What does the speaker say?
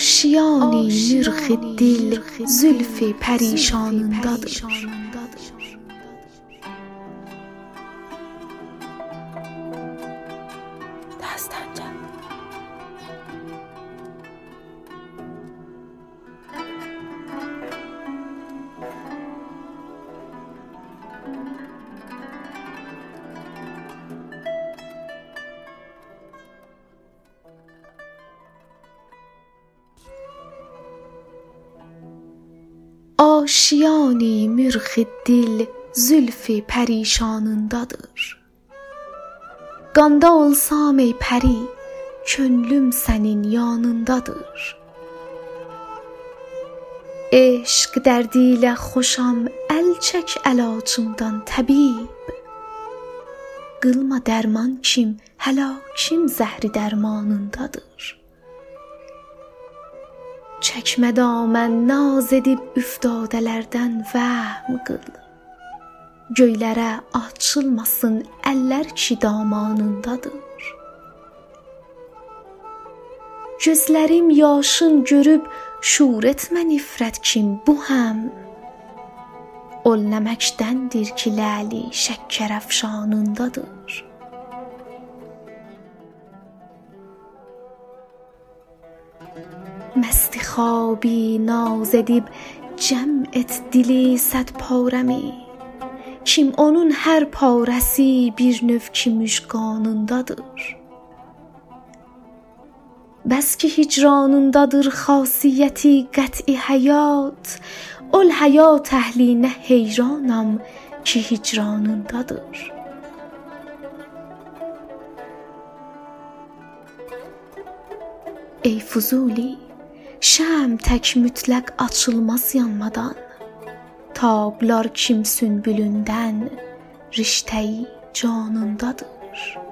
آشیان نرخ دل زلف پریشان دادر دستن آشیانی مرخ dil zülf pərişanındadır Qanda olsam ey pəri könlüm sənin yanındadır Eşq dərdi ilə xoşam əl çək əlacımdan təbib Qılma dərman kim həlakim zəhri dərmanındadır Çəkmə damən naz edib üftadələrdən vəhm qıl. Göylərə açılmasın əllər ki damanındadır. Gözlərim yaşın görüb şur etmə nifrət kim bu həm. Ol nəməkdəndir ki ləli şəkkər əfşanındadır مست خوابی نازدیب جمعت دلی صد پارمی. کیم اونون هر پارسی بیر نف کیمش قانندادر بس که هجرانندادر خاصیتی قطعی حیات اول حیات اهلی نه حیرانم که هجرانندادر ای فضولی Şəm tək mütləq açılmaz yanmadan Tablar kim sünbülündən Riştəyi canındadır